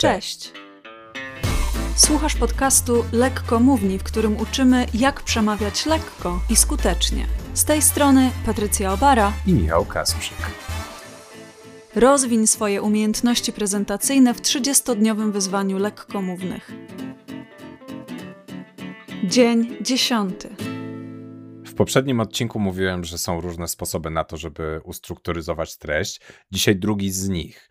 Cześć! Słuchasz podcastu Lekko Mówni, w którym uczymy, jak przemawiać lekko i skutecznie. Z tej strony Patrycja Obara i Michał Kasprzyk. Rozwiń swoje umiejętności prezentacyjne w 30-dniowym wyzwaniu lekkomównych. Dzień dziesiąty. W poprzednim odcinku mówiłem, że są różne sposoby na to, żeby ustrukturyzować treść. Dzisiaj drugi z nich.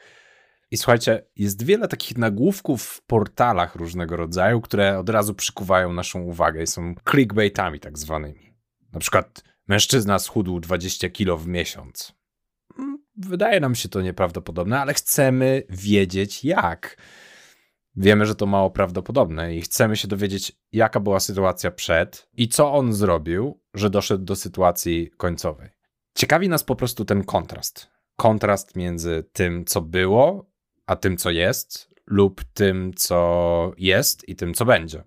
I słuchajcie, jest wiele takich nagłówków w portalach różnego rodzaju, które od razu przykuwają naszą uwagę i są clickbaitami tak zwanymi. Na przykład mężczyzna schudł 20 kilo w miesiąc. Mm, wydaje nam się to nieprawdopodobne, ale chcemy wiedzieć jak. Wiemy, że to mało prawdopodobne i chcemy się dowiedzieć, jaka była sytuacja przed i co on zrobił, że doszedł do sytuacji końcowej. Ciekawi nas po prostu ten kontrast. Kontrast między tym, co było, a tym, co jest, lub tym, co jest i tym, co będzie.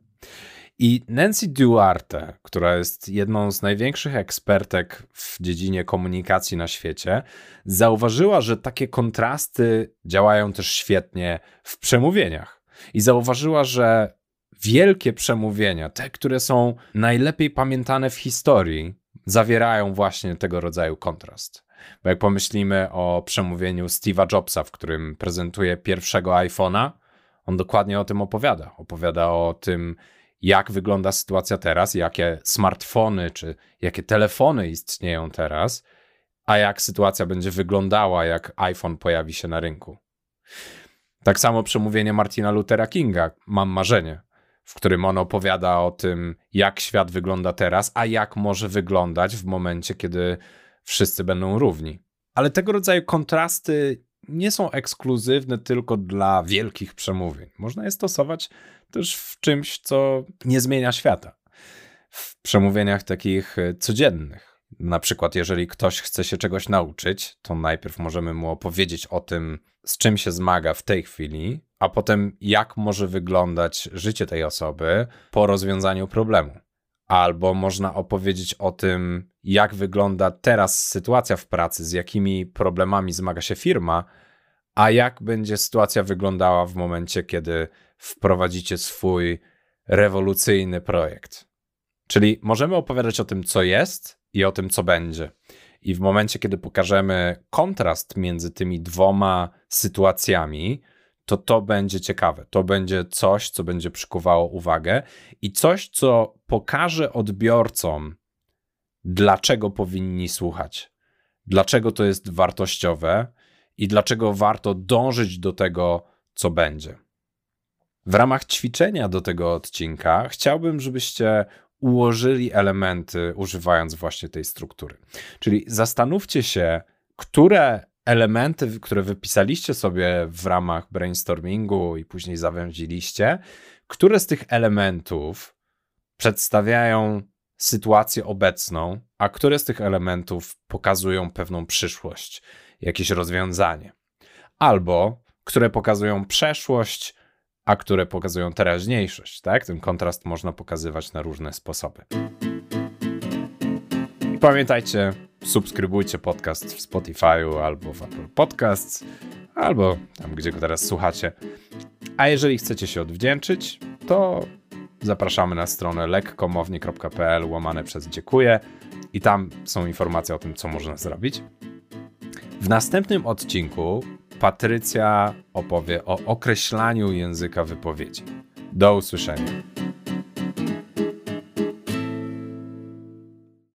I Nancy Duarte, która jest jedną z największych ekspertek w dziedzinie komunikacji na świecie, zauważyła, że takie kontrasty działają też świetnie w przemówieniach. I zauważyła, że wielkie przemówienia, te, które są najlepiej pamiętane w historii, zawierają właśnie tego rodzaju kontrast. Bo jak pomyślimy o przemówieniu Steve'a Jobsa, w którym prezentuje pierwszego iPhone'a, on dokładnie o tym opowiada. Opowiada o tym, jak wygląda sytuacja teraz, jakie smartfony czy jakie telefony istnieją teraz, a jak sytuacja będzie wyglądała, jak iPhone pojawi się na rynku. Tak samo przemówienie Martina Luthera Kinga, Mam marzenie, w którym on opowiada o tym, jak świat wygląda teraz, a jak może wyglądać w momencie, kiedy wszyscy będą równi. Ale tego rodzaju kontrasty nie są ekskluzywne tylko dla wielkich przemówień. Można je stosować też w czymś, co nie zmienia świata. W przemówieniach takich e, codziennych. Na przykład, jeżeli ktoś chce się czegoś nauczyć, to najpierw możemy mu opowiedzieć o tym, z czym się zmaga w tej chwili, a potem jak może wyglądać życie tej osoby po rozwiązaniu problemu albo można opowiedzieć o tym, jak wygląda teraz sytuacja w pracy, z jakimi problemami zmaga się firma, a jak będzie sytuacja wyglądała w momencie, kiedy wprowadzicie swój rewolucyjny projekt. Czyli możemy opowiadać o tym, co jest i o tym, co będzie. I w momencie, kiedy pokażemy kontrast między tymi dwoma sytuacjami, to to będzie ciekawe. To będzie coś, co będzie przykuwało uwagę i coś, co pokaże odbiorcom, dlaczego powinni słuchać, dlaczego to jest wartościowe i dlaczego warto dążyć do tego, co będzie. W ramach ćwiczenia do tego odcinka chciałbym, żebyście ułożyli elementy, używając właśnie tej struktury. Czyli zastanówcie się, które elementy, które wypisaliście sobie w ramach brainstormingu i później zawęziliście, które z tych elementów przedstawiają sytuację obecną, a które z tych elementów pokazują pewną przyszłość, jakieś rozwiązanie. Albo które pokazują przeszłość, a które pokazują teraźniejszość. Tak? Ten kontrast można pokazywać na różne sposoby. I pamiętajcie, subskrybujcie podcast w Spotify'u albo w Apple Podcasts, albo tam, gdzie go teraz słuchacie. A jeżeli chcecie się odwdzięczyć, to zapraszamy na stronę lekkomownie.pl łamane przez dziękuję i tam są informacje o tym, co można zrobić. W następnym odcinku Patrycja opowie o określaniu języka wypowiedzi. Do usłyszenia.